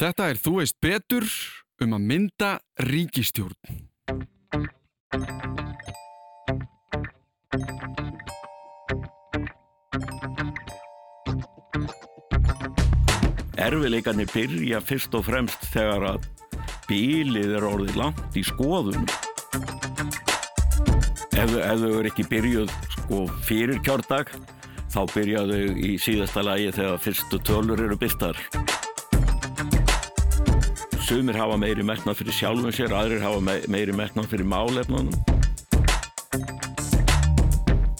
Þetta er Þú veist betur um að mynda ríkistjórn. Erfileikarnir byrja fyrst og fremst þegar að bílið er orðið langt í skoðun. Ef, ef þau eru ekki byrjuð sko, fyrir kjördag, þá byrjaðu í síðasta lagi þegar fyrstu tölur eru byrtar. Sumir hafa meiri metnað fyrir sjálfum sér, aðrir hafa meiri metnað fyrir málefnunum.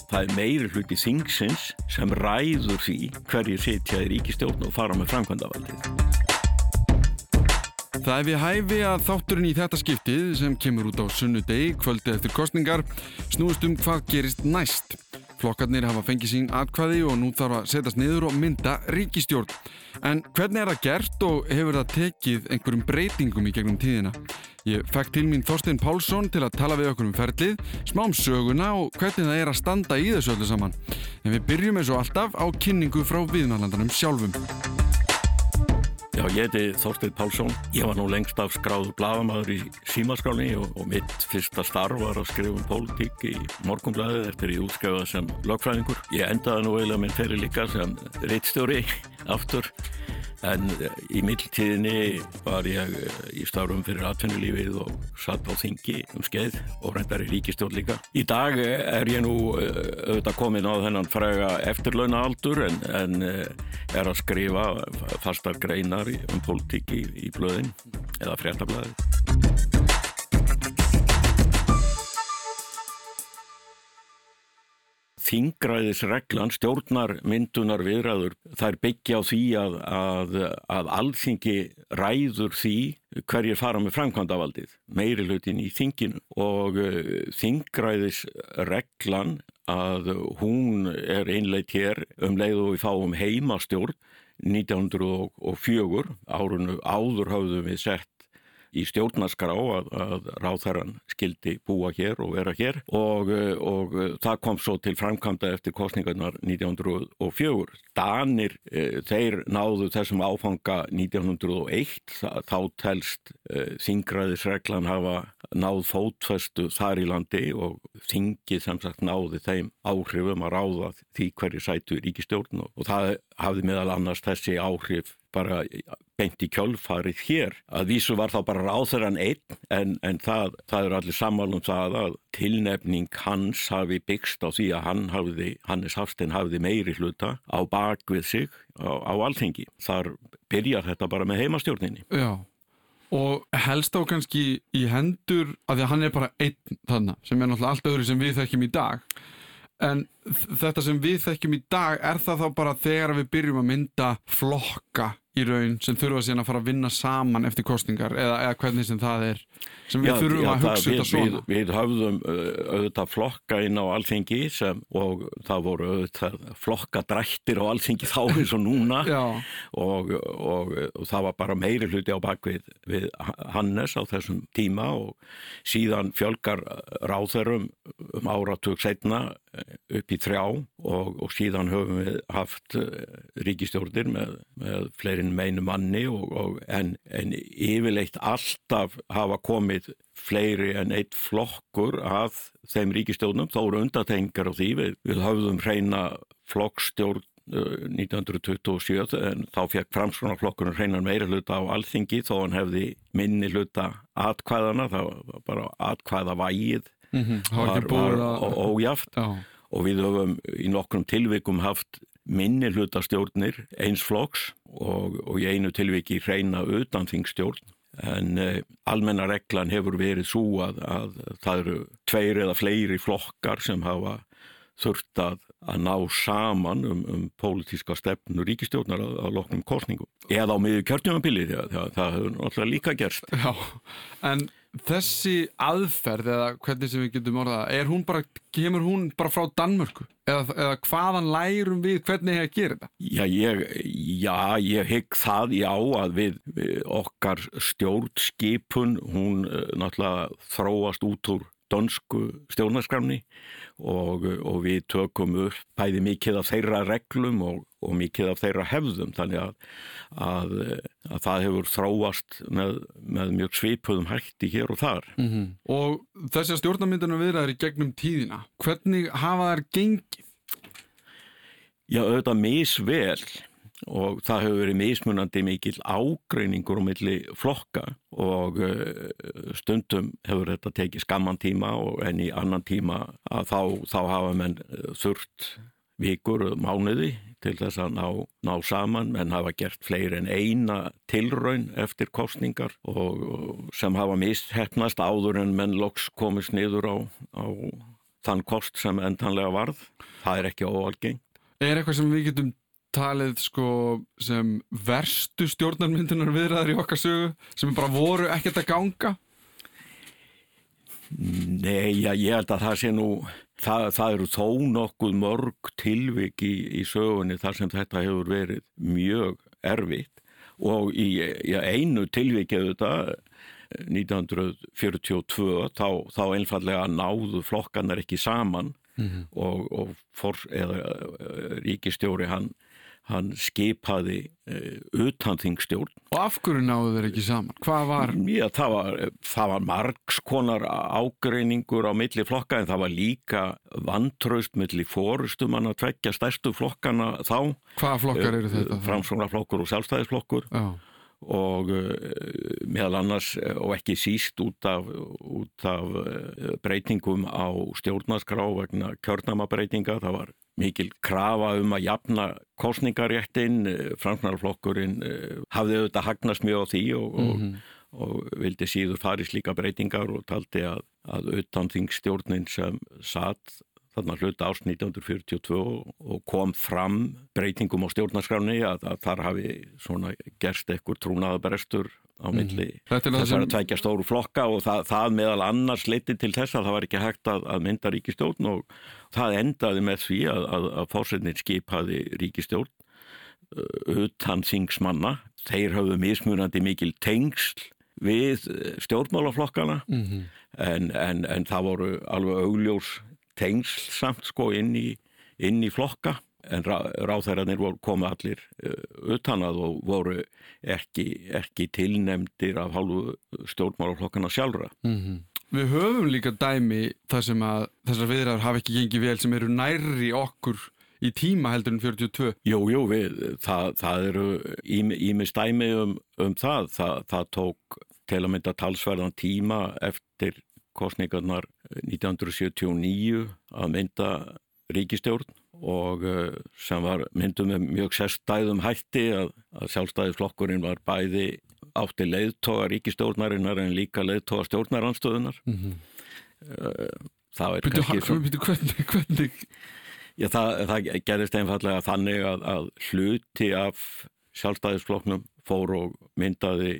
Það er meiri hluti þingsins sem ræður því hverjir setja í ríkistjórn og fara með framkvæmdavaldið. Það er við hæfi að þátturinn í þetta skiptið sem kemur út á sunnudegi kvöldi eftir kostningar snúist um hvað gerist næst. Flokkarnir hafa fengið sín atkvæði og nú þarf að setjast niður og mynda ríkistjórn. En hvernig er það gert og hefur það tekið einhverjum breytingum í gegnum tíðina? Ég fekk til mín Þorstein Pálsson til að tala við okkur um ferlið, smá um söguna og hvernig það er að standa í þessu öllu saman. En við byrjum eins og alltaf á kynningu frá viðmælandanum sjálfum. Já, ég heiti Þorstein Pálsson. Ég var nú lengst af skráður bladamæður í símaskráni og, og mitt fyrsta starf var að skrifa um pólitík í morgumblæðið eftir ég útskjáða sem lögfræðingur. Ég endaði nú eiginlega minn fyrir líka sem reittstjóri aftur En eh, í mildtíðinni var ég eh, í starfum fyrir atvinnulífið og satt á þingi um skeið og reyndar í ríkistjórn líka. Í dag eh, er ég nú auðvitað komin á þennan fræga eftirlauna aldur en, en er að skrifa fastar greinar um politíki í blöðin eða fréttablaði. Þingræðisreglan, stjórnar myndunar viðræður, þær byggja á því að, að, að alþingi ræður því hverjir fara með framkvæmdavaldið, meiri hlutin í þinginu. Og uh, þingræðisreglan að hún er einleitt hér um leið og við fáum heimastjórn 1904, árunu áður hafðum við sett í stjórnarskrá að, að ráþæran skildi búa hér og vera hér og, og það kom svo til framkvæmda eftir kostningarnar 1904. Danir, e, þeir náðu þessum áfanga 1901, þá telst e, þingraðisreglan hafa náð fótfestu þar í landi og þingið sem sagt náði þeim áhrifum að ráða því hverju sætu í ríkistjórn og það hafði meðal annars þessi áhrif bara beint í kjölfarið hér. Að vísu var þá bara ráþurann einn en, en það, það er allir sammálum það að tilnefning hans hafi byggst á því að hann hafði, Hannes Hafstein hafði meiri hluta á bakvið sig á, á alþengi. Þar byrjar þetta bara með heimastjórninni. Já. Og helst á kannski í hendur að því að hann er bara einn þarna sem er náttúrulega allt öðru sem við þekkjum í dag. En þetta sem við þekkjum í dag er það þá bara þegar við byrjum að mynda flokka í raun sem þurfa síðan að fara að vinna saman eftir kostingar eða, eða hvernig sem það er sem við já, þurfum já, að hugsa þetta svona. Við, við höfðum auðvitað flokka inn á alþengi sem, og það voru auðvitað flokkadrættir á alþengi þá eins og núna. Og, og, og það var bara meiri hluti á bakvið við Hannes á þessum tíma og síðan fjölgar ráþörum um áratug setna upp í þrjá og, og síðan höfum við haft ríkistjórnir með, með fleiri en meinu manni og, og en, en yfirleitt alltaf hafa komið fleiri en eitt flokkur að þeim ríkistjónum, þá eru undatengar á því, við, við höfðum hreina flokkstjórn 1927 en þá fekk framskonarflokkurinn hreinar meira hluta á alþingi. Þó hann hefði minni hluta atkvæðana, það var bara atkvæða vægið mm -hmm. var, var ójáft og við höfum í nokkrum tilvikum haft minni hlutastjórnir eins flokks og, og í einu tilviki hreina utanþingstjórn en eh, almenna reglan hefur verið svo að, að það eru tveir eða fleiri flokkar sem hafa þurft að, að ná saman um, um pólitíska stefnu ríkistjórnar að, að loknum kostningum eða á miður kjörtjumabili það, það, það hefur náttúrulega líka gerst. Já, en þessi aðferð eða hvernig sem við getum orðað er hún bara, kemur hún bara frá Danmörku eða, eða hvaðan lærum við hvernig það gerir þetta? Já, ég, ég hegg það já að við, við okkar stjórnskipun hún uh, náttúrulega þróast út úr dönsku stjórnarskrafni og, og við tökum upp bæði mikið af þeirra reglum og, og mikið af þeirra hefðum þannig að, að, að það hefur þráast með, með mjög svipuðum hætti hér og þar. Mm -hmm. Og þessar stjórnarmyndunum viðraður í gegnum tíðina, hvernig hafa þær gengið? Já, auðvitað misvel og það hefur verið mismunandi mikil ágreiningur um milli flokka og eh, stundum hefur þetta tekið skamman tíma og en í annan tíma að þá, þá hafa menn eh, þurft vikur og mánuði til þess að ná, ná saman menn hafa gert fleiri en eina tilraun eftir kostningar og sem hafa misthefnast áður en menn loks komist niður á, á þann kost sem endanlega varð. Það er ekki óalgengt. Er eitthvað sem við getum talið sko sem verstu stjórnarmyndunar viðræðar í okkar sögu sem bara voru ekkert að ganga? Nei, já, ég held að það sé nú það, það eru þó nokkuð mörg tilvik í, í sögunni þar sem þetta hefur verið mjög erfitt og í, í einu tilvikið þetta 1942 þá, þá einfallega náðu flokkanar ekki saman mm -hmm. og, og for, eða, ríkistjóri hann hann skipaði uh, utanþingstjórn. Og af hverju náðu þeir ekki saman? Hvað var? Já, það var, það var margskonar ágreiningur á milli flokka en það var líka vantraust milli fórustum hann að tvekja stærstu flokkana þá. Hvaða flokkar eru þetta? Uh, Framsvonarflokkur og sjálfstæðisflokkur. Já og uh, meðal annars og ekki síst út af, út af breytingum á stjórnarskrá vegna kjörnamabreitinga það var mikil krafa um að jafna kostningaréttin, eh, fransnarflokkurinn eh, hafði auðvitað hagnast mjög á því og, mm -hmm. og, og vildi síður farið slíka breytingar og taldi að, að utan þingstjórnin sem satt þarna hluta ást 1942 og kom fram breytingum á stjórnarskráni að, að þar hafi svona gerst ekkur trúnaðaberestur á mhm. milli mm. þessar að tvækja stóru flokka og það, það meðal annars leiti til þess að það var ekki hægt að, að mynda ríkistjórn og það endaði með því að, að, að fórsetnin skipaði ríkistjórn uh, utan þingsmanna þeir hafðu mismunandi mikil tengsl við stjórnmálaflokkana mm -hmm. en, en, en það voru alveg augljós tengsl samt sko inn í, inn í flokka en ráþærarnir komu allir uh, utan að og voru ekki, ekki tilnemdir af hálfu stjórnmálaflokkana sjálfra. Mm -hmm. Við höfum líka dæmi þar sem að þessar viðræður hafa ekki gengið vel sem eru nærri okkur í tíma heldur en 42. Jú, jú, við, það, það eru ímis dæmi um, um það. það. Það tók til að mynda talsverðan tíma eftir kostningarnar 1979 að mynda ríkistjórn og eh, sem var myndum með mjög sérstæðum hætti að, að sjálfstæðisflokkurinn var bæði átti leiðtoga ríkistjórnarinnar en líka leiðtoga stjórnaranstöðunar mm -hmm. það er kannski svo... hvernig, hvernig? Já, það, það gerist einfallega þannig að, að hluti af sjálfstæðisflokknum fór og myndaði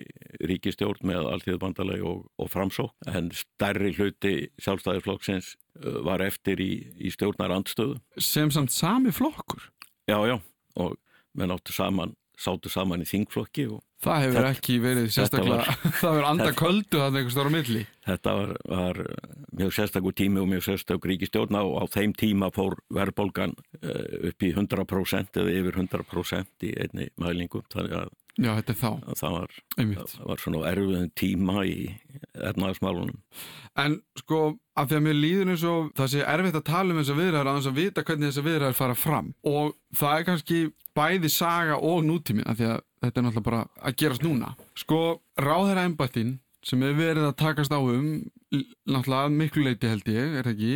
ríkistjórn með alltíðbandalegi og, og framsók en stærri hluti sjálfstæðisflokksins uh, var eftir í, í stjórnar andstöðu. Sem samt sami flokkur? Já, já, og við náttu saman, sátu saman í þingflokki og Það hefur þetta, ekki verið sérstaklega, var, það hefur andaköldu þannig einhver stóra milli. Þetta var, var mjög sérstakur tími og mjög sérstakur ríkistjórn og á þeim tíma fór verðbólgan uh, upp í 100% eða yfir 100% í einni mælingum. Þannig að Já, þetta er þá. Það var, það var svona erfiðin tíma í ernaðismálunum. En sko, af því að mér líður eins og það sé erfitt að tala um þess að viðræðar að þess að vita hvernig þess að viðræðar fara fram og það er kannski bæði saga og nútímin af því að þetta er náttúrulega bara að gerast núna. Sko, ráðherra ennbættin sem hefur verið að takast á um náttúrulega miklu leiti held ég, er ekki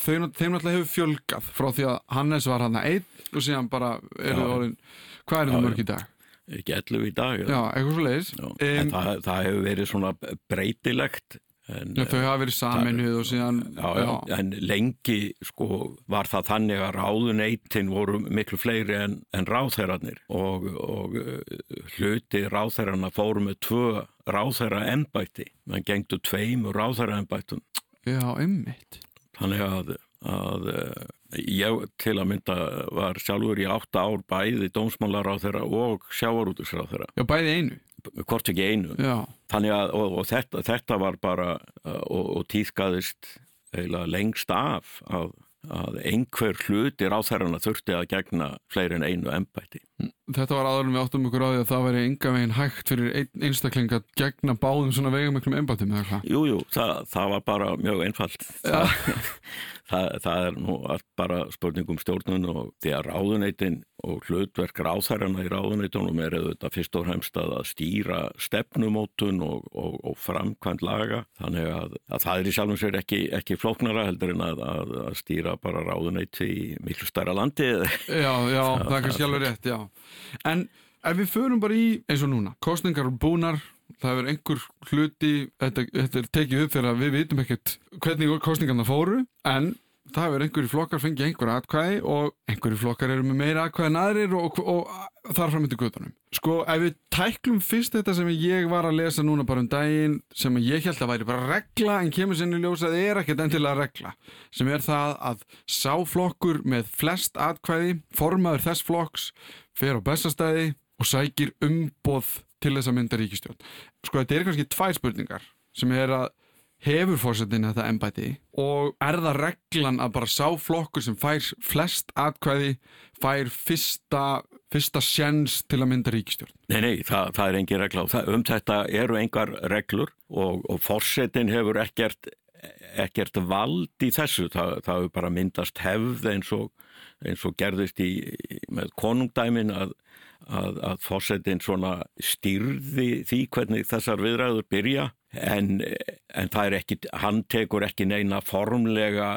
þeim náttúrulega hefur fjölgað frá því að Hannes var hann að einn og síðan bara eru orðin, hvað er það mörg í dag? Ekki 11 í dag Já, eitthvað svo leiðis um, það, það hefur verið svona breytilegt en, já, Þau hafa verið saminuð og síðan já, já, En lengi sko var það þannig að ráðuneytin voru miklu fleiri en, en ráðherrarnir og, og uh, hluti ráðherrarna fóru með tvö ráðherra ennbætti menn gengdu tveim ráðherra ennbættum Já, ymmiðt Þannig að, að uh, ég til að mynda var sjálfur í átta ár bæði dómsmálar á þeirra og sjávarútusra á þeirra. Já, bæði einu? Hvort ekki einu. Já. Þannig að, og, og þetta, þetta var bara, og, og tíðskaðist eiginlega lengst af að, að einhver hlutir á þeirra þurfti að gegna fleiri en einu ennbætti. Þetta var aðalum við áttum ykkur á því að það væri enga veginn hægt fyrir ein, einstakling að gegna báðum svona veigamöklum ennbættum eða hvað? Jújú, það, það var bara mjög einfalt. Ja. það, það er nú allt bara spurningum stjórnun og því að ráðuneytin og hlutverk ráþærarna í ráðuneytunum er auðvitað fyrst og fremst að stýra stefnumótun og, og, og framkvæmt laga þannig að, að það er í sjálfum sér ekki, ekki flóknara heldur en að, að, að stýra bara ráðuneyti í miklu stærra landi Já, já, það, það er kannski alveg rétt, já En ef við förum bara í eins og núna kostningar og búnar það er einhver hluti, þetta, þetta er tekið upp þegar við vitum ekkert hvernig kostningarna fóru, en það er einhverju flokkar fengið einhver atkvæði og einhverju flokkar eru með meira atkvæði en aðrir og, og, og þar fram til guðunum. Sko, ef við tæklum fyrst þetta sem ég var að lesa núna bara um daginn, sem ég held að væri bara regla en kemur sinni ljósa að það er ekkert endilega regla, sem er það að sáflokkur með flest atkvæði, formaður þess flokks, fer á bestastæði og sækir umboð til þess að mynda ríkistjón. Sko þetta er kannski tvær spurningar sem er að hefur fórsetin þetta ennbæti og er það reglan að bara sá flokkur sem fær flest atkvæði fær fyrsta, fyrsta sjens til að mynda ríkistjórn? Nei, nei, það, það er engin regla og um þetta eru engar reglur og, og fórsetin hefur ekkert, ekkert vald í þessu, það, það hefur bara myndast hefð eins og, eins og gerðist í, með konungdæmin að að, að fórsetin svona styrði því hvernig þessar viðræður byrja en, en það er ekki, hann tekur ekki neina formlega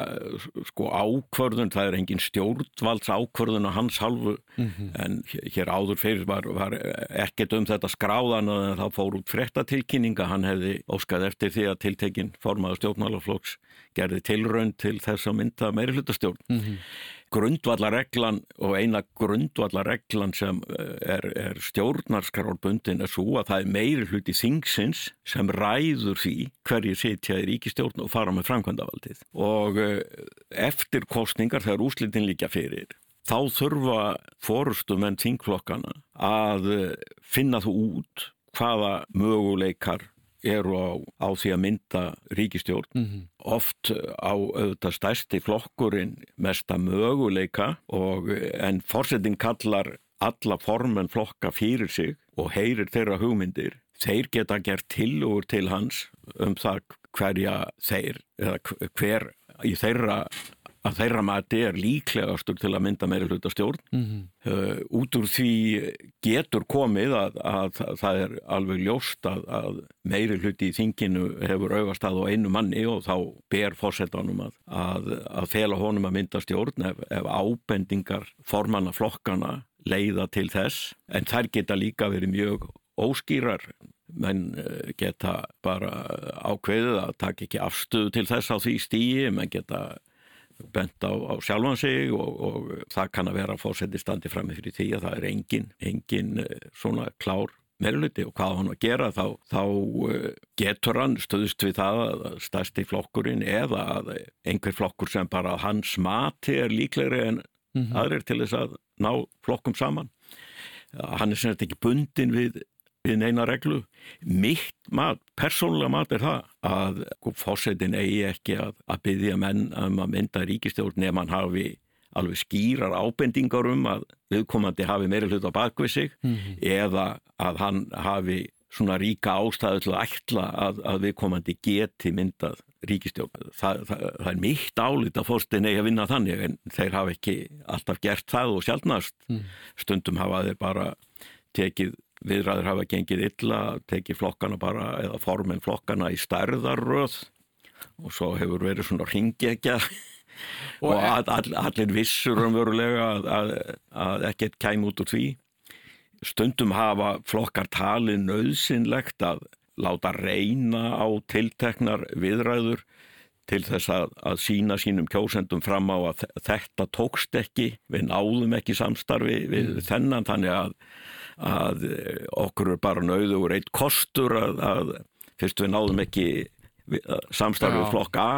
sko ákvörðun, það er engin stjórnvalds ákvörðun á hans halvu mm -hmm. en hér áður fyrir var, var ekkert um þetta skráðan að það fór út frettatilkynninga, hann hefði óskað eftir því að tiltekin formaður stjórnmálaflóks gerði tilraun til þess að mynda meiri hlutastjórn. Mm -hmm grundvallarreglan og eina grundvallarreglan sem eh, er, er stjórnarskarálbundin er svo að það er meiri hluti þingsins sem ræður því hverju setja í ríkistjórn og fara með framkvæmdavaldið og eh, eftir kostningar þegar úslitin líka fyrir þá þurfa fórustum en þingflokkana að eh, finna þú út hvaða möguleikar eru á, á því að mynda ríkistjórn mm -hmm. oft á auðvitað stærsti flokkurinn mesta möguleika og, en fórsetin kallar alla formen flokka fyrir sig og heyrir þeirra hugmyndir þeir geta gert tilugur til hans um það hverja þeir eða hver í þeirra að þeirra mati er líklegastur til að mynda meiri hluta stjórn. Mm -hmm. uh, út úr því getur komið að, að, að það er alveg ljóst að, að meiri hluti í þinginu hefur auðvast að á einu manni og þá ber fórsetanum að fela honum að mynda stjórn ef, ef ábendingar formanna flokkana leiða til þess en þær geta líka verið mjög óskýrar menn uh, geta bara ákveðið að taka ekki afstöðu til þess á því stíi, menn geta bent á, á sjálfan sig og, og það kann að vera að fósetti standi fram með fyrir því að það er engin, engin eh, svona klár meðluti og hvað hann að gera þá, þá eh, getur hann stöðust við það að stærsti flokkurinn eða að einhver flokkur sem bara hans mati er líklegri en mm -hmm. aðrir til þess að ná flokkum saman. Hann er sem þetta ekki bundin við við neina reglu. Mitt mat, persónulega mat er það að fórsetin eigi ekki að, að byggja menn um að mynda ríkistjórn nefn hann hafi alveg skýrar ábendingar um að viðkomandi hafi meiri hlut á bakvið sig mm -hmm. eða að hann hafi svona ríka ástæðu til að ætla að, að viðkomandi geti myndað ríkistjórn. Það, það, það er mýtt álít að fórstin eigi að vinna þannig en þeir hafa ekki alltaf gert það og sjálfnast. Mm. Stundum hafa þeir bara tekið viðræður hafa gengið illa, tekið flokkana bara eða formin flokkana í stærðarröð og svo hefur verið svona ringegja og, og all, all, allir vissur umverulega að, að, að ekkert kæm út úr því. Stundum hafa flokkar talið nöðsynlegt að láta reyna á tilteknar viðræður til þess að, að sína sínum kjósendum fram á að þetta tókst ekki, við náðum ekki samstarfi við mm. þennan þannig að að eh, okkur er bara nauður eitt kostur að, að fyrst við náðum ekki samstarfið flokk A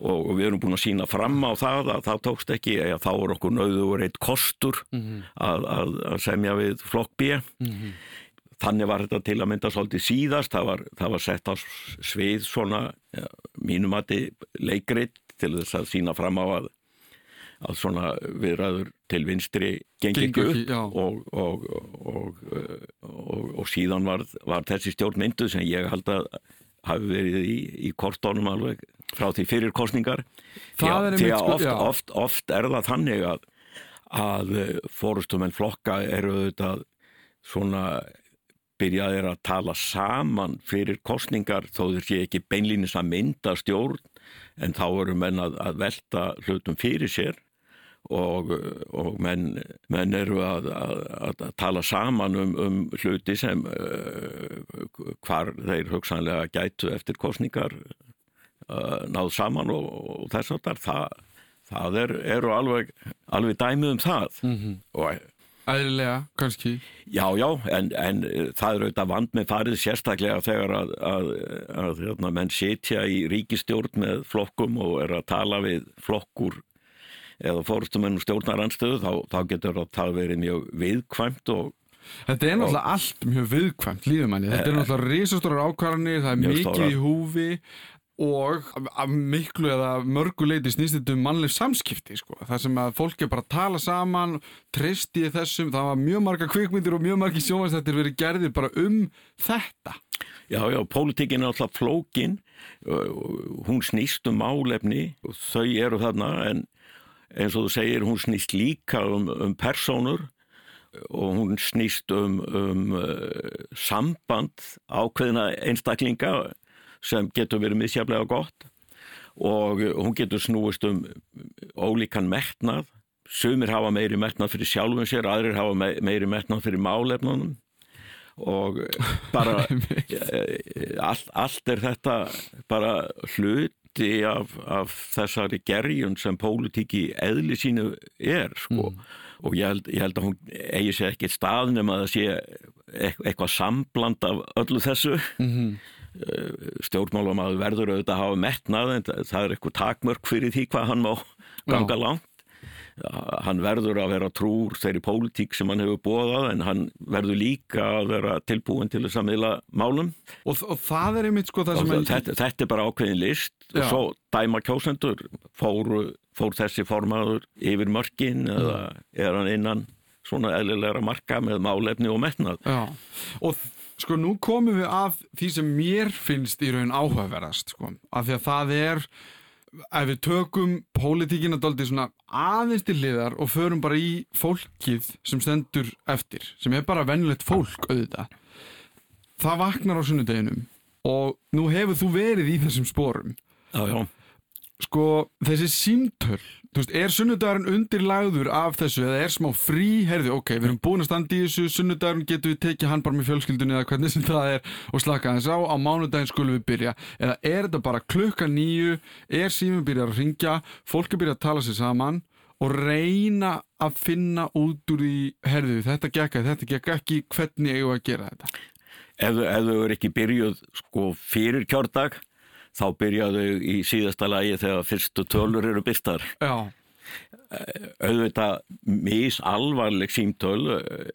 og við erum búin að sína fram á það að það tókst ekki, eða þá er okkur nauður eitt kostur mm -hmm. að, að, að semja við flokk B mm -hmm. þannig var þetta til að mynda svolítið síðast, það var, það var sett á svið svona ja, mínum aðti leikrit til þess að sína fram á að að svona viðræður til vinstri gengi ekki upp og, og, og, og síðan var, var þessi stjórn myndu sem ég held að hafi verið í, í kortónum alveg frá því fyrir kostningar því að sko, oft, oft, oft er það þannig að, að fórustumenn flokka eru auðvitað svona byrjaðir að tala saman fyrir kostningar þó þeir sé ekki beinlýnis að mynda stjórn en þá eru menn að, að velta hlutum fyrir sér og, og menn, menn eru að, að, að tala saman um, um hluti sem uh, hvar þeir hugsanlega gætu eftir kostningar uh, náð saman og, og þess að það, það er, eru alveg, alveg dæmið um það mm -hmm. og Æðilega, kannski. Já, já, en, en það er auðvitað vand með farið sérstaklega þegar að, að, að, að hérna, menn setja í ríkistjórn með flokkum og er að tala við flokkur eða fórstumenn og stjórnaranstöðu þá, þá getur það verið mjög viðkvæmt og Þetta er náttúrulega allt mjög viðkvæmt líðumanni, þetta er eh, náttúrulega risastórar ákvarðanir, það er mikið stóra. í húfi og að miklu eða mörguleiti snýst þetta um mannleg samskipti sko. það sem að fólk er bara tala saman tristi þessum, það var mjög marga kvikmyndir og mjög margi sjónvægstættir verið gerðir bara um þetta Já, já, pólitíkin er alltaf flókin hún snýst um álefni og þau eru þarna en eins og þú segir, hún snýst líka um, um personur og hún snýst um, um uh, samband ákveðina einstaklinga sem getur verið misjaflega gott. Og hún getur snúist um ólíkan metnað. Sumir hafa meiri metnað fyrir sjálfum sér aðrir hafa meiri metnað fyrir málefnunum. Og bara allt, allt er þetta bara hlut hluti af, af þessari gerjun sem pólitíki eðli sínu er sko. mm. og ég held, ég held að hún eigi sér ekkert stað nema að það sé eitthvað sambland af öllu þessu mm -hmm. stjórnmálum að verður auðvitað að hafa metnað en það er eitthvað takmörk fyrir því hvað hann má ganga Já. langt hann verður að vera trúr þeirri pólitík sem hann hefur bóðað en hann verður líka að vera tilbúin til þess að miðla málum og, og það er einmitt sko það sem þetta, þetta er bara ákveðin list Já. og svo dæma kjósendur fór, fór þessi formaður yfir mörgin mm. eða er hann innan svona eðlilegra marka með málefni og metnað Já. og sko nú komum við af því sem mér finnst í raun áhugaverðast sko, af því að það er ef við tökum pólitíkina daldi svona aðeins til liðar og förum bara í fólkið sem stendur eftir, sem er bara vennilegt fólk auðvitað, það vaknar á sunnudeginum og nú hefur þú verið í þessum spórum Já, já Sko, þessi símtöl veist, er sunnudagurinn undirlagður af þessu eða er smá frí, herði, ok, við erum búin að standa í þessu, sunnudagurinn getur við tekið hann bara með fjölskyldunni eða hvernig sem það er og slaka þess á, á mánudaginn skulum við byrja. Eða er þetta bara klukka nýju, er símum byrjar að ringja, fólk er byrjað að tala sér saman og reyna að finna út úr því, herði, þetta gekka, þetta gekka ekki, hvernig eigum við að gera þetta? Ef þú er ekki byrjuð sko fyrir kjördag þá byrjaðu í síðasta lagi þegar fyrstu tölur eru byrtar Já. auðvitað misalvarleg símtöl eh,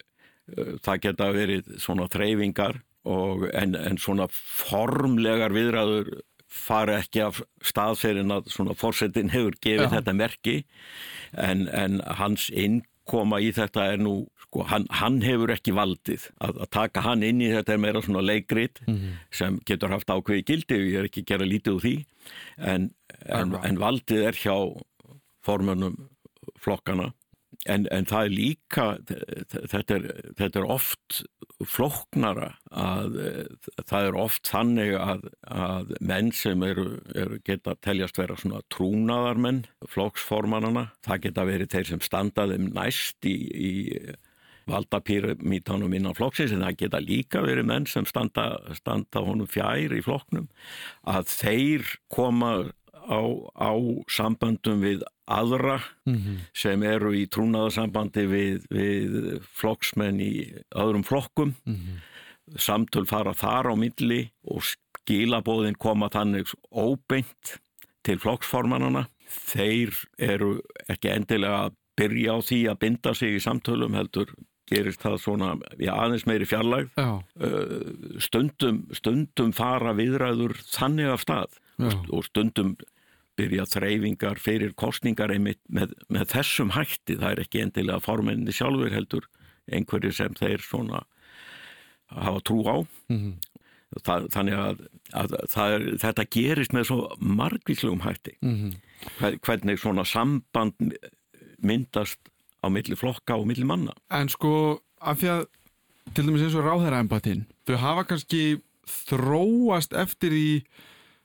það geta verið svona þreyfingar og en, en svona formlegar viðræður fara ekki af staðferðin að svona fórsetin hefur gefið Já. þetta merki en, en hans innkoma í þetta er nú sko, hann, hann hefur ekki valdið að, að taka hann inn í þetta er meira svona leikrit mm -hmm. sem getur haft ákveði gildi og ég er ekki að gera lítið úr því. En, en, en valdið er hjá formönum flokkana En, en það er líka, þetta er, þetta er oft floknara að það er oft þannig að, að menn sem eru, eru geta teljast vera svona trúnaðarmenn, flokksformanana, það geta verið þeir sem standaðum næst í, í valdapyramítanum innan flokksins en það geta líka verið menn sem standa, standa honum fjær í flokknum. Að þeir koma á, á samböndum við aðra mm -hmm. sem eru í trúnaðarsambandi við, við flokksmenn í öðrum flokkum. Mm -hmm. samtöl fara þar á milli og skilabóðin koma þannig óbeint til flokksformanana þeir eru ekki endilega að byrja á því að binda sig í samtölum heldur gerist það svona já, aðeins meiri fjarlægð. Uh, stundum, stundum fara viðræður þannig af stað og, og stundum byrja þreyfingar fyrir kostningar einmitt með, með þessum hætti það er ekki endilega formenni sjálfur heldur einhverju sem þeir svona hafa trú á mm -hmm. það, þannig að, að er, þetta gerist með svo margvíslegum hætti mm -hmm. hvernig svona samband myndast á milli flokka og milli manna En sko, af því að til dæmis eins og ráðherraembatinn þau hafa kannski þróast eftir í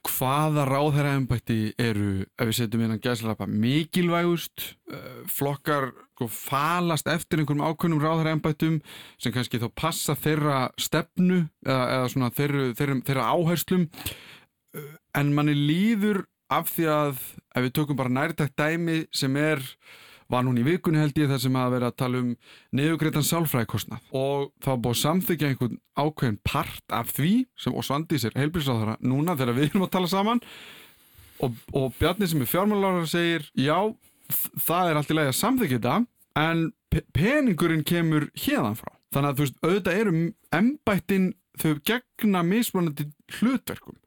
hvaða ráðherraembætti eru, ef við setjum innan gæslappa, mikilvægust uh, flokkar sko, falast eftir einhverjum ákveðnum ráðherraembættum sem kannski þá passa þeirra stefnu eða, eða svona þeirra, þeirra, þeirra áherslum? Uh, en manni líður af því að ef við tökum bara nærtækt dæmi sem er var hún í vikunni held ég þar sem að vera að tala um neðugreitan sálfræðikostnað. Og var búið samþykja einhvern ákveðin part af því sem og svandi sér heilbríðsáðara núna þegar við erum að tala saman. Og, og Bjarni sem er fjármálarar segir já það er allt í lagi að samþykja þetta en peningurinn kemur hérðan frá. Þannig að þú veist auðvitað eru embættin þau gegna mismunandi hlutverkum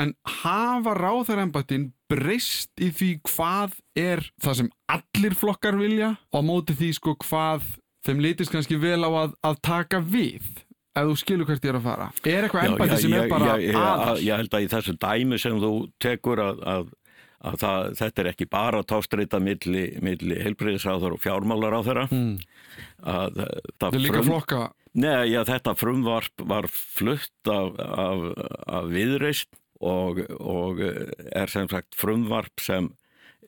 en hafa ráðarembættin breyst í því hvað er það sem allir flokkar vilja? Og móti því sko hvað þeim litist kannski vel á að, að taka við ef þú skilur hvert ég er að fara. Er eitthvað ennbæti sem er bara aðall ég held að í þessu dæmi sem þú tekur að, að, að það, þetta er ekki bara tástreita milli, milli heilbreyðisráður og fjármálaráður mm. að það er líka frum, flokka Nei, já, þetta frumvarp var flutt af, af, af viðreist og, og eh, er sem sagt frumvarp sem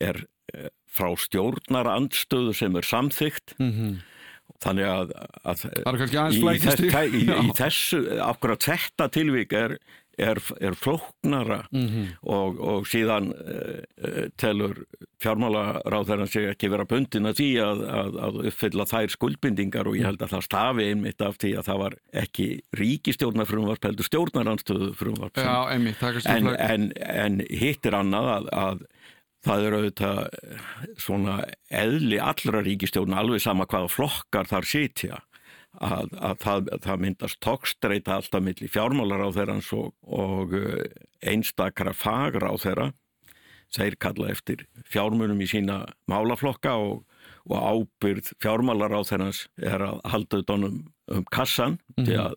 er eh, frá stjórnar andstöðu sem er samþygt mm -hmm. þannig að, að í, þess, í, í þessu akkurat þetta tilvík er er, er flóknara mm -hmm. og, og síðan uh, telur fjármálaráðherran sig ekki vera bundin að því að, að, að uppfylla þær skuldbindingar og ég held að það stafi einmitt af því að það var ekki ríkistjórnarfrumvarp heldur stjórnaranstöðu frumvarp Já, einmitt, en, en, en hittir annað að Það eru auðvitað svona eðli allra ríkistjórn alveg sama hvaða flokkar þar sitja að, að það, það myndast tókstreita alltaf millir fjármálar á þeirra og, og eh, einstakara fagra á þeirra þeir kalla eftir fjármunum í sína málaflokka og, og ábyrð fjármálar á þeirra er að halda utanum um kassan mm -hmm. til að,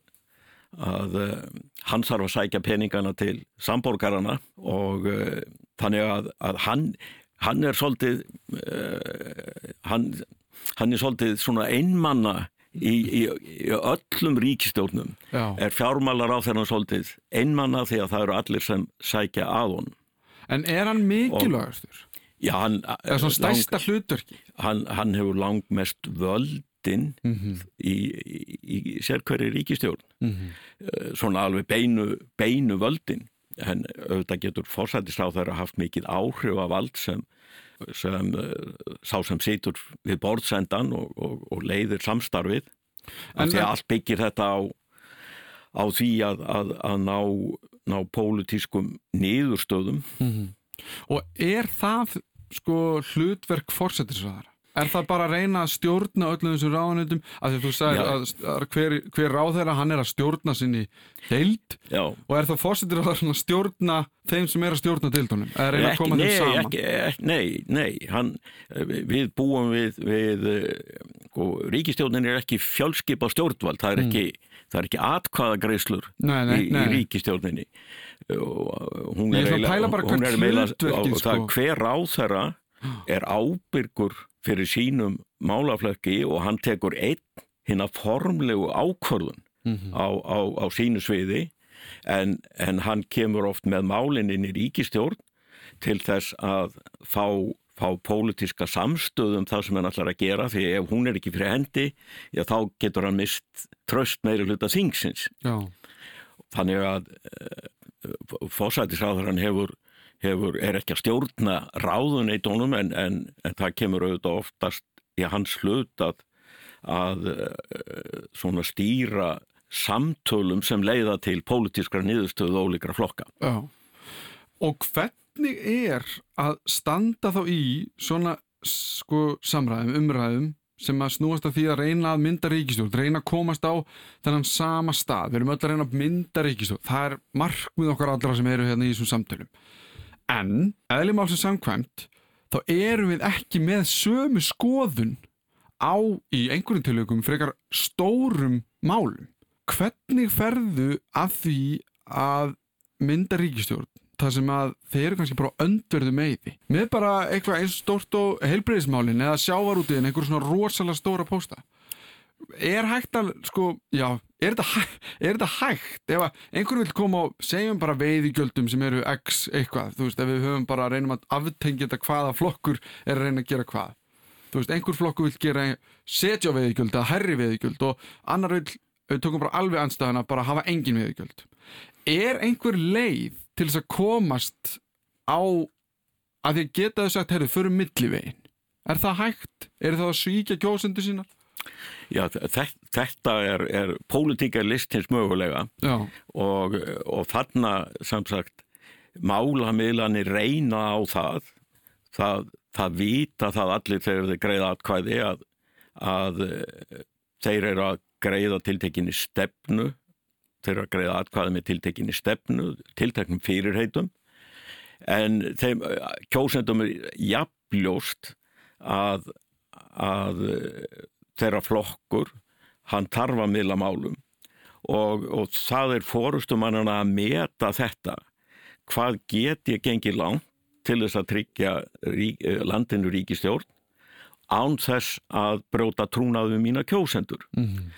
að uh, hann þarf að sækja peningana til samborgarana og uh, þannig að, að hann, hann er svolítið uh, hann, hann er svolítið svona einmanna í, í, í öllum ríkistjórnum Já. er fjármálar á þennan svolítið einmanna því að það eru allir sem sækja að honum. En er hann mikilvægastur? Já, hann... Eða svona stæsta hlutverki? Hann, hann hefur langt mest völdin mm -hmm. í, í sérkverri ríkistjórn. Mm -hmm. Svona alveg beinu, beinu völdin. En auðvitað getur fórsættist á þeirra haft mikið áhrif af vald sem sem eh, sá sem situr við borðsendan og, og, og leiðir samstarfið en því að allt byggir þetta á, á því að, að, að ná, ná pólitískum niðurstöðum mm -hmm. Og er það sko hlutverk fórsetisraðara? Er það bara að reyna að stjórna öllum þessum ráðanöndum? Að þú sagir að, að hver, hver ráð þeirra hann er að stjórna sinni deild Já. og er það fórsettir að stjórna þeim sem er að stjórna deildunum? Eða reyna að koma nei, þeim saman? Ekki, ekki, nei, nei, hann, við búum við, við sko, ríkistjórnin er ekki fjálskipa stjórnvald, það er mm. ekki, mm. ekki atkvaðagreislur í, í ríkistjórninni. Hún er, eila, hún er meila, það sko. hver ráð þeirra er ábyrgur fyrir sínum málaflöki og hann tekur einn hinn að formlegu ákvörðun mm -hmm. á, á, á sínu sviði en, en hann kemur oft með málinn inn í ríkistjórn til þess að fá, fá pólitíska samstöðum það sem hann ætlar að gera því ef hún er ekki fyrir hendi já, þá getur hann mist tröst meiri hluta þingsins já. þannig að uh, fósætisráður hann hefur hefur, er ekki að stjórna ráðuneitónum en, en, en það kemur auðvitað oftast í hans hlut að, að eh, svona stýra samtölum sem leiða til pólitískra niðurstöðu ólíkra flokka. Já. Og hvernig er að standa þá í svona sko samræðum, umræðum sem að snúast að því að reyna að mynda ríkistjórn, reyna að komast á þennan sama stað, við erum öll að reyna að mynda ríkistjórn, það er markmið okkar allra sem eru hérna í þessum samtölum En, eðlum á sem samkvæmt, þá erum við ekki með sömu skoðun á í einhverjum tilökum frekar stórum málum. Hvernig ferðu að því að mynda ríkistjórn það sem að þeir eru kannski bara öndverðu meiði. Með bara eitthvað eins stórt og heilbreyðismálin eða sjávarútiðin einhver svona rosalega stóra pósta er hægt að, sko, já er þetta, hæ, er þetta hægt ef einhverju vil koma og segjum bara veiðigjöldum sem eru x eitthvað þú veist, ef við höfum bara að reynum að aftengja þetta hvaða flokkur er að reyna að gera hvað þú veist, einhver flokkur vil gera setja veiðigjöld eða herri veiðigjöld og annar vil, við tökum bara alveg anstæðan að bara hafa engin veiðigjöld er einhver leið til þess að komast á að því geta þau sagt, herru, förum millivegin er það hægt? Er það að svíkja kjósendu sínar? Já, þetta er, er pólitíka listins mögulega og, og þarna samsagt málamiðlanir reyna á það. Það, það vita það allir þegar þeir greiða atkvæði að, að þeir eru að greiða tiltekinni stefnu. Þeir eru að greiða atkvæði með tiltekinni stefnu tilteknum fyrirheitum. En þeim kjósendum er jafnljóst að að þeirra flokkur, hann tarfa miðla málum og, og það er fórustumannan að meta þetta. Hvað get ég gengið langt til þess að tryggja rík, eh, landinu ríkistjórn án þess að bróta trúnaðu mína kjósendur. Mm -hmm.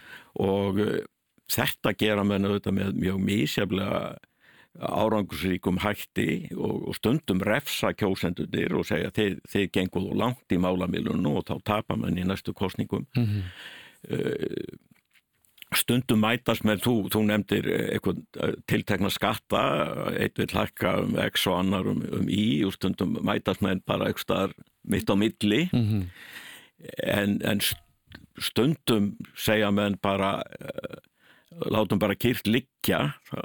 Og uh, þetta gera menn auðvitað með mjög mísjaflega árangusríkum hætti og, og stundum refsa kjósendunir og segja þið, þið genguðu langt í málamilunum og þá tapar mann í næstu kostningum mm -hmm. stundum mætast með þú, þú nefndir eitthvað eh, tiltekna skatta eitt vil hækka um x og annar um, um y og stundum mætast með bara eitthvað mitt á milli mm -hmm. en, en stundum segja menn bara eh, látum bara kýrt liggja það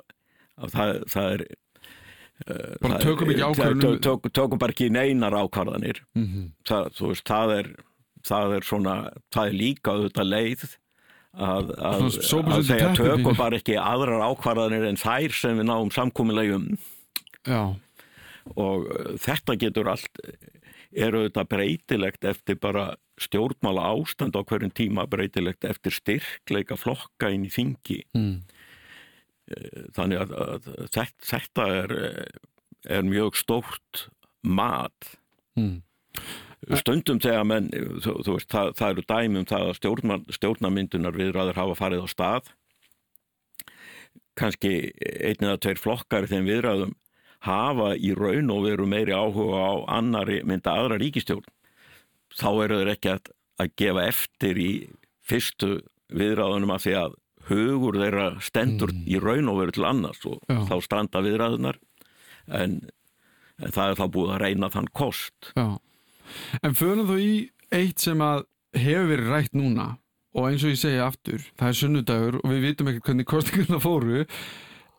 það, það er uh, bara tökum ekki ákvarðanir tök, tökum bara ekki neinar ákvarðanir. Mm -hmm. það, veist, það er það er svona, það er líka auðvitað leið að, að, að segja tökum bara ekki aðrar ákvarðanir en þær sem við náum samkomiðlegum og uh, þetta getur allt er auðvitað breytilegt eftir bara stjórnmála ástand á hverjum tíma breytilegt eftir styrkleika flokka inn í þingi. Mm þannig að, að þetta er, er mjög stórt mat. Mm. stundum þegar menn þú, þú veist, það, það eru dæmum það að stjórna, stjórnamyndunar viðræður hafa farið á stað. Kannski einn eða tveir flokkar þeim viðræðum hafa í raun og veru meiri áhuga á annari mynda aðra ríkistjórn þá eru þeir ekki að, að gefa eftir í fyrstu viðræðunum að því að hugur þeirra stendur mm. í raun og veru til annars og Já. þá stranda viðræðunar en, en það er þá búið að reyna þann kost Já. En fyrir þú í eitt sem að hefur verið rætt núna og eins og ég segja aftur, það er sunnudagur og við vitum ekkert hvernig kostingurna fóru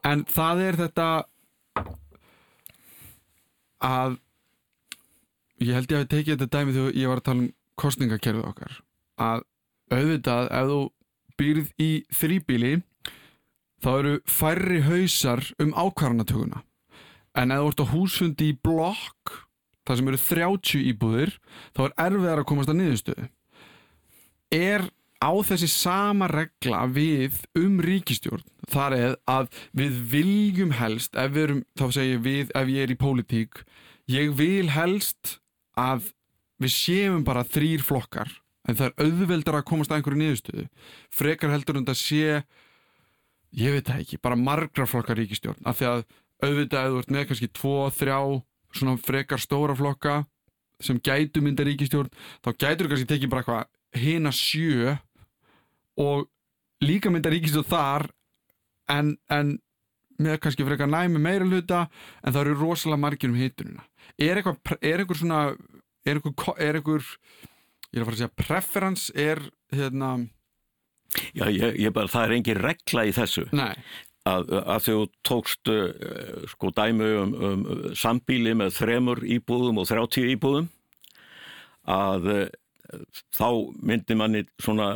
en það er þetta að ég held ég að við tekið þetta dæmi þegar ég var að tala um kostingakerfið okkar að auðvitað ef þú býrð í þrýbíli þá eru færri hausar um ákvarðanatökuna. En þú ert á húsfundi í blokk þar sem eru 30 íbúðir þá er erfiðar að komast að niðurstöðu. Er á þessi sama regla við um ríkistjórn þar er að við viljum helst ef við erum, þá segir við ef ég er í pólitík ég vil helst að við séum bara þrýr flokkar en það er auðveldar að komast að einhverju niðurstöðu frekar heldur en það sé ég veit það ekki, bara margra flokkar ríkistjórn, af því að auðvitað eða þú ert með kannski tvo, þrjá svona frekar stóra flokka sem gætu mynda ríkistjórn þá gætur þú kannski tekið bara eitthvað hina sjö og líka mynda ríkistjórn þar en, en með kannski frekar næmi meira hluta en það eru rosalega margir um hitununa er eitthvað, er eitthvað svona er eitthvað, er eitthvað ég er að fara að segja preference er hérna Já, ég, ég bara, það er engin regla í þessu. Nei. Að, að þú tókst uh, sko dæmu um, um sambíli með þremur íbúðum og þrjáttíu íbúðum að uh, þá myndi manni svona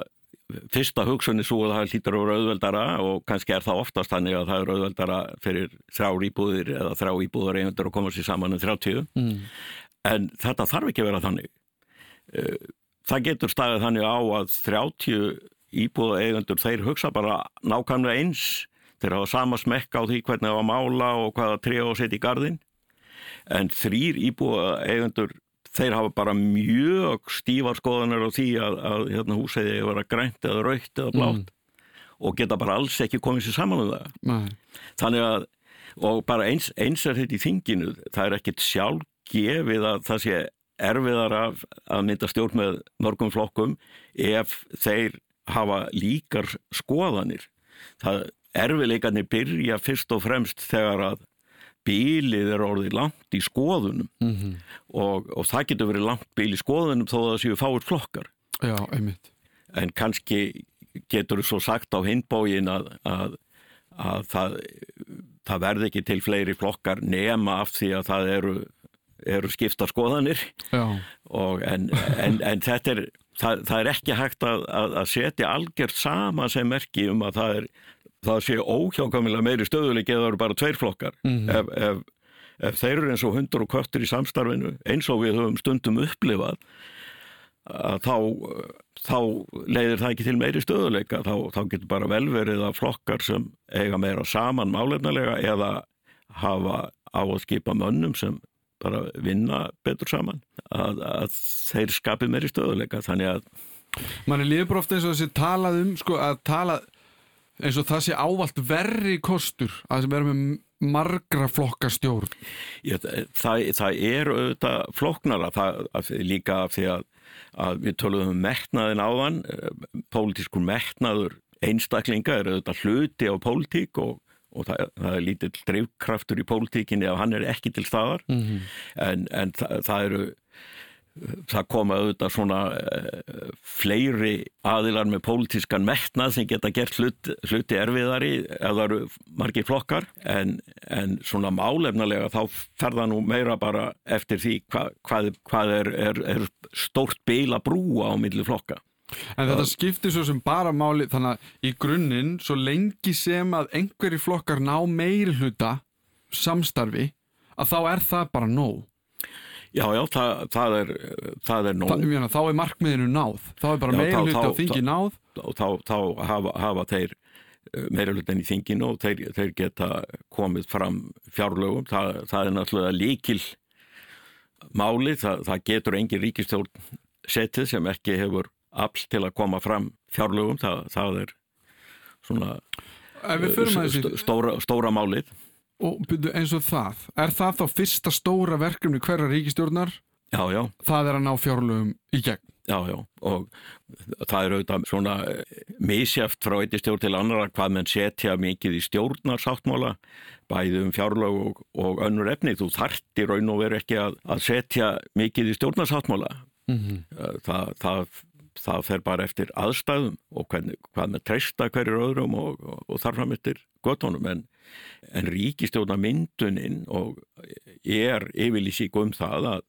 fyrsta hugsunni svo að það hlýtur að vera auðveldara og kannski er það oftast þannig að það er auðveldara fyrir þrjá íbúðir eða þrjá íbúður einhundur að koma sér saman um 30 mm. en þetta þarf ekki að vera þannig. Eh, það getur staðið þannig á að 30 íbúða eigundur þeir hugsa bara nákvæmlega eins þeir hafa sama smekka á því hvernig það var mála og hvaða á að setja í gardin en þrýr íbúða eigundur þeir hafa bara mjög stífar skoðanar á því að, að hérna, húsæði að vera grænt eða raukt eða blátt mm. og geta bara alls ekki komið sér saman um það. Nei. Þannig að, og bara eins, eins er þetta í þinginu, það er ekkit sjálf gefið að það sé erfiðar af að mynda stjórn með mörgum flokkum ef þeir hafa líkar skoðanir. Það erfiðleikarnir byrja fyrst og fremst þegar að bílið er orðið langt í skoðunum mm -hmm. og, og það getur verið langt bíl í skoðunum þó að það séu fáir flokkar. Já, einmitt. En kannski getur þú svo sagt á hinbógin að, að, að það, það verði ekki til fleiri flokkar nema af því að það eru, eru skipta skoðanir. En, en, en þetta er, það, það er ekki hægt að, að setja algjört sama sem merki um að það er það sé óhjákamilega meiri stöðuleik eða það eru bara tveir flokkar. Mm -hmm. ef, ef, ef þeir eru eins og hundur og köttur í samstarfinu eins og við höfum stundum upplifað þá, þá leiðir það ekki til meiri stöðuleika þá, þá getur bara velverið að flokkar sem eiga meira saman málefnilega eða hafa á að skipa mönnum sem bara vinna betur saman að, að þeir skapi meiri stöðuleika þannig að mann er lífur ofta eins og þessi talað um sko að talað eins og það sé ávalt verri kostur að sem vera með margra flokka stjórn. Ég, það, það er auðvitað flokknara það, að, líka af því að, að við töluðum um metnaðin áðan eh, pólitískur metnaður einstaklinga er auðvitað hluti á pólitík og, og það, það er lítill drivkraftur í pólitíkinni ef hann er ekki til staðar mm -hmm. en, en það eru það koma auðvitað svona uh, fleiri aðilar með pólitískan metnað sem geta gert hlut, hluti erfiðari eða það eru margir flokkar en, en svona málefnalega þá fer það nú meira bara eftir því hva, hvað, hvað er, er, er stórt beila brúa á milli flokka. En þetta skiptir svo sem bara máli þannig að í grunninn svo lengi sem að einhverjir flokkar ná meiri hluta samstarfi að þá er það bara nóg. Já, já, það, það er, það er nóg. Það, þá er markmiðinu náð. Þá er bara meira hluti á þingi náð. Þá, þá hafa, hafa þeir eh, meira hlutin í þinginu og þeir, þeir geta komið fram fjárlögum. Það, það er náttúrulega líkil máli. Það getur engin ríkistjórn setið sem ekki hefur afl til að koma fram fjárlögum. Það er svona uh, stóra, stóra málið. Og byrju eins og það, er það þá fyrsta stóra verkefni hverja ríkistjórnar? Já, já. Það er að ná fjárlögum í gegn? Já, já, og það er auðvitað svona misjæft frá eittir stjórn til annara hvað menn setja mikið í stjórnarsáttmála, bæði um fjárlög og, og önnur efni. Þú þarti raun og veru ekki að, að setja mikið í stjórnarsáttmála. Mm -hmm. það, það, það fer bara eftir aðstæðum og hvern, hvað með treysta hverjur öðrum og, og, og þarfram eftir gottónum en en ríkistjónamyndunin og er yfirlýsík um það að,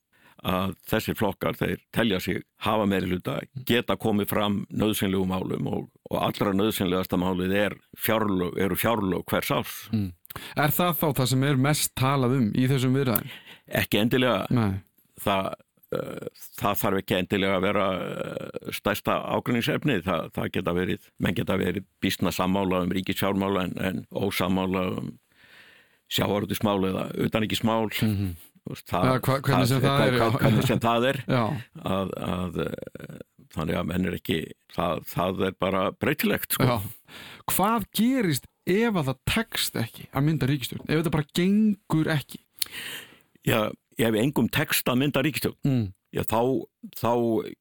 að þessir flokkar, þeir telja sig hafa meiri hluta, geta komið fram nöðsynlegu málum og, og allra nöðsynlegasta málið er fjárlög, eru fjárlög hvers árs. Mm. Er það þá það sem er mest talað um í þessum viðræðin? Ekki endilega. Nei. Það það þarf ekki endilega að vera eh, stærsta ágrinningsefni það, það geta verið, menn geta verið bísna sammála um ríkisjármála en, en ósammála um sjáarútismál eða utan ekki smál mm -hmm. það, ja, hva, hvernig sem það, það er, hvernig sem það er. Að, að eh, þannig að menn er ekki það, það er bara breytilegt sko. Hvað gerist ef að það tekst ekki að mynda ríkistjórn ef þetta bara gengur ekki? Já ef engum text að mynda ríkistjórn mm. já, þá, þá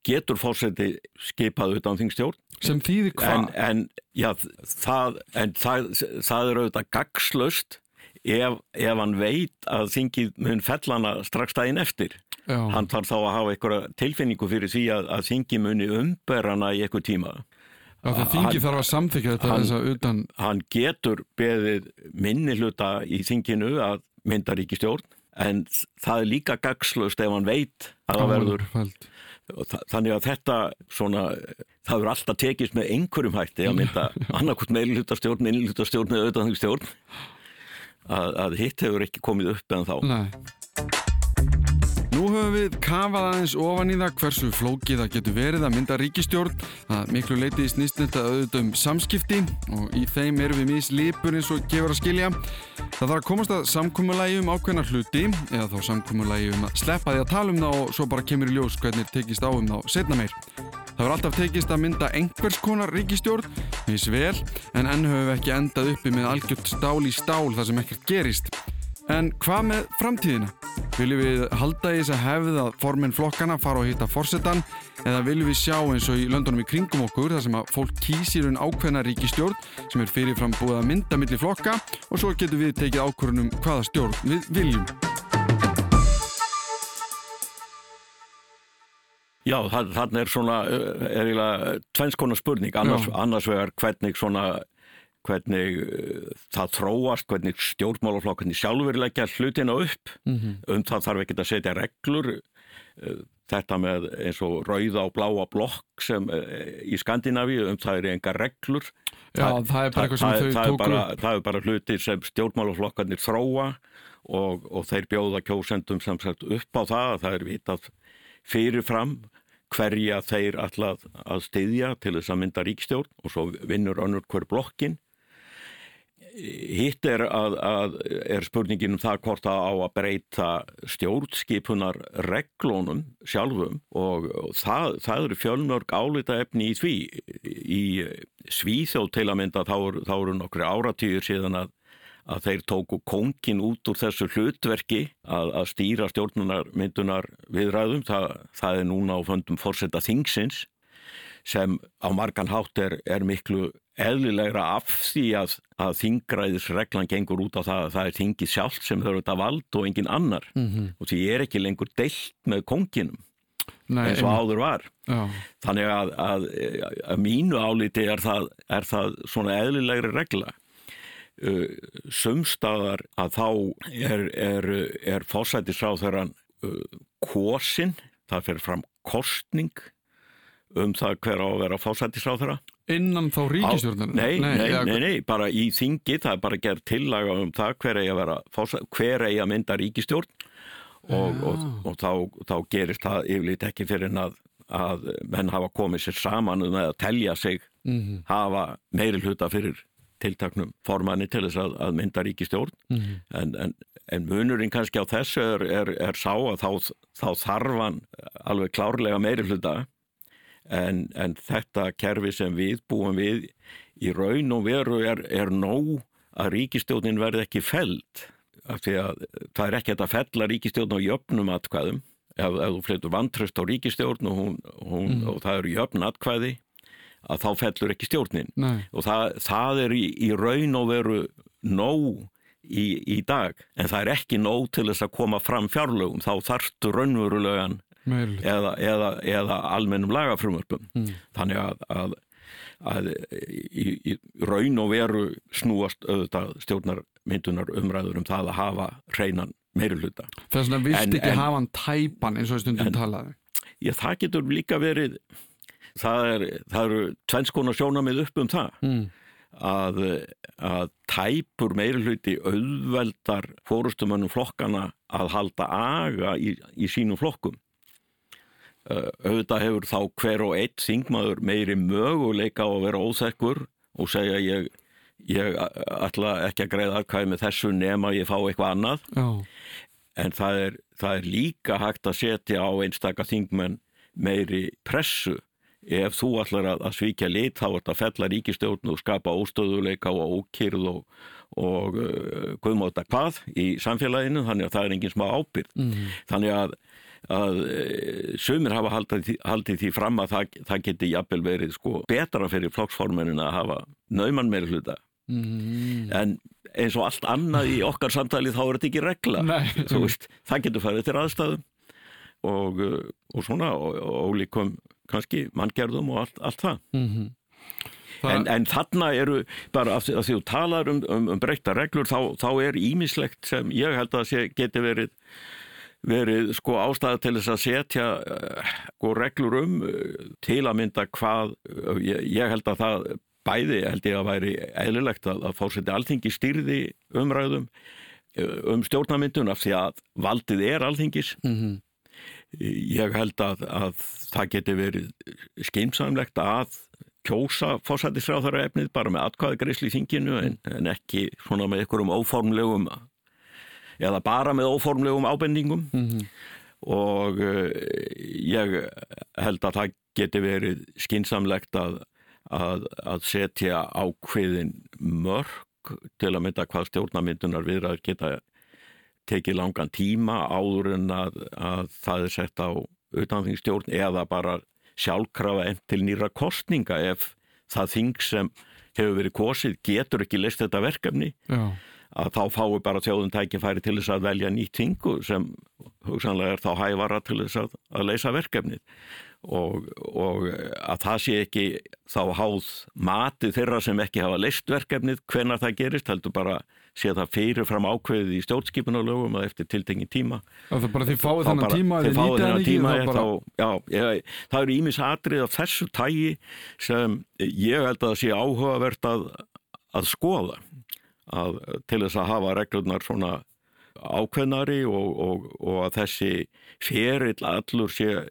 getur fórseti skipað utan þingstjórn sem þýðir hvað? En, en, já, það, en það, það er auðvitað gagslöst ef, ef hann veit að þingið mun fellana strax daginn eftir já. hann þarf þá að hafa einhverja tilfinningu fyrir því að, að þingið muni umberana í einhver tíma Já, það þingi þarf að samþykja þetta hann, þess að utan... Hann getur beðið minni hluta í þinginu að mynda ríkistjórn en það er líka gagslust ef hann veit að það verður. þannig að þetta svona, það verður alltaf tekist með einhverjum hætti að mynda annarkot meilutastjórn, innlutastjórn eða auðvitaðningstjórn að, að hitt hefur ekki komið upp en þá. Nei höfum við kafað aðeins ofan í það hversu flókið það getur verið að mynda ríkistjórn. Það miklu leiti í snýstnetta auðvitað um samskipti og í þeim erum við mislipur eins og gefur að skilja. Það þarf að komast að samkúmulægi um ákveðna hluti eða þá samkúmulægi um að sleppa því að tala um það og svo bara kemur í ljós hvernig tekist á um þá setna meir. Það verður alltaf tekist að mynda einhvers konar ríkistjórn, eins vel, en enn höfum við ekki endað uppi með algjört stál í stál þar sem ekkert gerist. En hvað með framtíðina? Viljum við halda í þess að hefða formin flokkana fara og hitta forsetan eða viljum við sjá eins og í löndunum í kringum okkur þar sem að fólk kýsir un ákveðna ríkistjórn sem er fyrirfram búið að mynda millir flokka og svo getur við tekið ákvörunum hvaða stjórn við viljum. Já, þannig er svona, er eiginlega tvennskona spurning, annars, annars vegar hvernig svona hvernig uh, það þróast, hvernig stjórnmálaflokkarnir sjálfur leggja hlutina upp. Mm -hmm. um það þarf ekki að setja reglur uh, þetta með eins og rauða og bláa blokk sem uh, í Skandinavíu um það eru enga reglur. Já, það, það er bara eitthvað sem þau tóku Það er bara hluti sem stjórnmálaflokkarnir þróa og, og þeir bjóða kjósendum sem sagt upp á það. Það er vitað fyrirfram hverja þeir alltaf að styðja til þess að mynda ríkstjórn og svo vinnur önnur hver blokkin Hitt er, að, að er spurningin um það hvort það á að breyta stjórnskipunar reglónum sjálfum og, og það, það eru fjölmörg álita efni í því. Í Svíþjóð til að mynda þá, þá eru nokkru áratýr síðan að, að þeir tóku kongin út úr þessu hlutverki að, að stýra stjórnunarmyndunar viðræðum. Það, það er núna á föndum fórsetta þingsins sem á margan hátt er, er miklu eðlilegra af því að, að þingræðisreglan gengur út á það að það er þingið sjálft sem þau eru þetta vald og engin annar mm -hmm. og því er ekki lengur deilt með konginum Nei, eins og áður var já. þannig að, að, að mínu áliti er það, er það svona eðlilegri regla uh, sumstaðar að þá er, er, er fósætisráþöran uh, kosin, það fer fram kostning um það hver á að vera fósætisráþöra Innan þá ríkistjórnarinn? Nei, nei, nei, nei, nei, bara í þingi, það er bara gerð tillaga um það hver eigi að, vera, hver eigi að mynda ríkistjórn og, og, og þá, þá gerist það yfirleitt ekki fyrir en að, að menn hafa komið sér saman um að telja sig, mm -hmm. hafa meiri hluta fyrir tiltaknum formanni til þess að, að mynda ríkistjórn mm -hmm. en, en, en munurinn kannski á þessu er, er, er sá að þá, þá þarfan alveg klárlega meiri hluta en, en þetta kerfi sem við búum við í raun og veru er, er nóg að ríkistjónin verði ekki feld af því að það er ekki að fella ríkistjórn á jöfnum atkvæðum. Ef, ef þú flyttur vantröst á ríkistjórn og, hún, hún, mm. og það eru jöfn atkvæði að þá fellur ekki stjórnin. Nei. og það, það er í, í raun og veru nóg í, í dag. En það er ekki nóg til þess að koma fram fjárlögum. Þá þarftu raunverulegan eða, eða, eða almennum lagafrumörpum mm. þannig að, að, að í, í raun og veru snúast auðvitað stjórnarmyndunar umræður um það að hafa hreinan meiruluta. Þess vegna vilt ekki en, hafa hann tæpan eins og stundum talaði? Já, það getur líka verið það, er, það eru tvennskona sjónamið upp um það mm. að, að tæpur meiruluti auðveldar fórustumönnum flokkana að halda aga í, í sínum flokkum auðvitað hefur þá hver og eitt þingmaður meiri möguleika á að vera óþekkur og segja ég, ég ætla ekki að greiða aðkvæði með þessu nema ég fá eitthvað annað Já. en það er, það er líka hægt að setja á einstakar þingmenn meiri pressu ef þú ætlar að, að svíkja lit þá er þetta að fella ríkistjórn og skapa óstöðuleika og ókýrð og, og uh, guðmáta hvað í samfélaginu þannig að það er enginn smá ábyrg mm. þannig að að e, sömur hafa haldið, haldið því fram að það, það geti jafnvel verið sko betra fyrir flokksformenin að hafa nauman meira hluta mm. en eins og allt annað í okkar samtali þá er þetta ekki regla veist, það getur farið til aðstæðum og, e, og svona og, og líkum kannski manngerðum og allt, allt það mm -hmm. En, en þarna eru, bara að, að því þú talar um, um, um breyta reglur, þá, þá er ímislegt sem ég held að geti verið, verið sko ástæða til þess að setja uh, sko reglur um uh, til að mynda hvað, uh, ég, ég held að það bæði held ég að væri eðlilegt að, að fórseti alþingi stýrði umræðum um stjórnamyndun af því að valdið er alþingis. Mm -hmm. Ég held að, að það geti verið skeimsamlegt að kjósa fósættisráðara efnið bara með atkvæði greiðsli í þinginu en, en ekki svona með einhverjum óformlegum eða bara með óformlegum ábendingum mm -hmm. og uh, ég held að það geti verið skinsamlegt að, að, að setja ákveðin mörg til að mynda hvað stjórnamyndunar viðraður geta tekið langan tíma áður en að, að það er sett á utanþingstjórn eða bara sjálfkrafa enn til nýra kostninga ef það þing sem hefur verið kosið getur ekki list þetta verkefni Já. Að þá fáu bara þjóðun tækifæri til þess að velja nýtt þingu sem hugsanlega er þá hævara til þess að, að leysa verkefnið. Og, og að það sé ekki þá háð mati þeirra sem ekki hafa leist verkefnið hvenar það gerist heldur bara sé að það fyrir fram ákveðið í stjórnskipunarlögum að eftir tiltengin tíma. Það er bara því fáið þennan tíma Þið fáið þennan tíma bara... þá, já, ég, það eru ímis atrið af þessu tægi sem ég held að það sé áhugavert að, að skoða að, til þess að hafa reglurnar svona ákveðnari og, og, og að þessi ferill allur sé,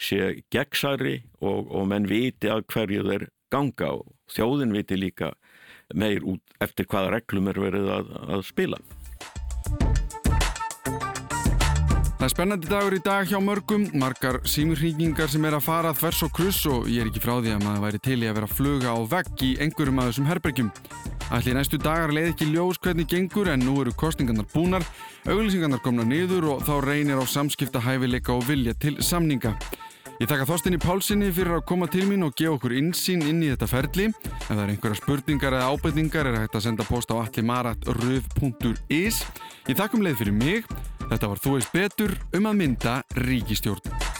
sé gegnsari og, og menn viti að hverju þeir ganga og þjóðin viti líka meir út eftir hvaða reglum er verið að, að spila. Það er spennandi dagur í dag hjá mörgum, margar símurringingar sem er að fara þvers og kruss og ég er ekki frá því að maður væri til í að vera að fluga á vegg í einhverjum af þessum herbergjum. Allir næstu dagar leið ekki ljós hvernig gengur en nú eru kostningarnar búnar, auglýsingarnar komna niður og þá reynir á samskipta hæfileika og vilja til samninga. Ég taka Þorstinni Pálssoni fyrir að koma til mín og gefa okkur insýn inn í þetta ferli. Ef það er einhverja spurningar eða ábyrningar er hægt að senda post á allimarat.röð.is. Ég takkum leið fyrir mig. Þetta var Þú veist betur um að mynda ríkistjórn.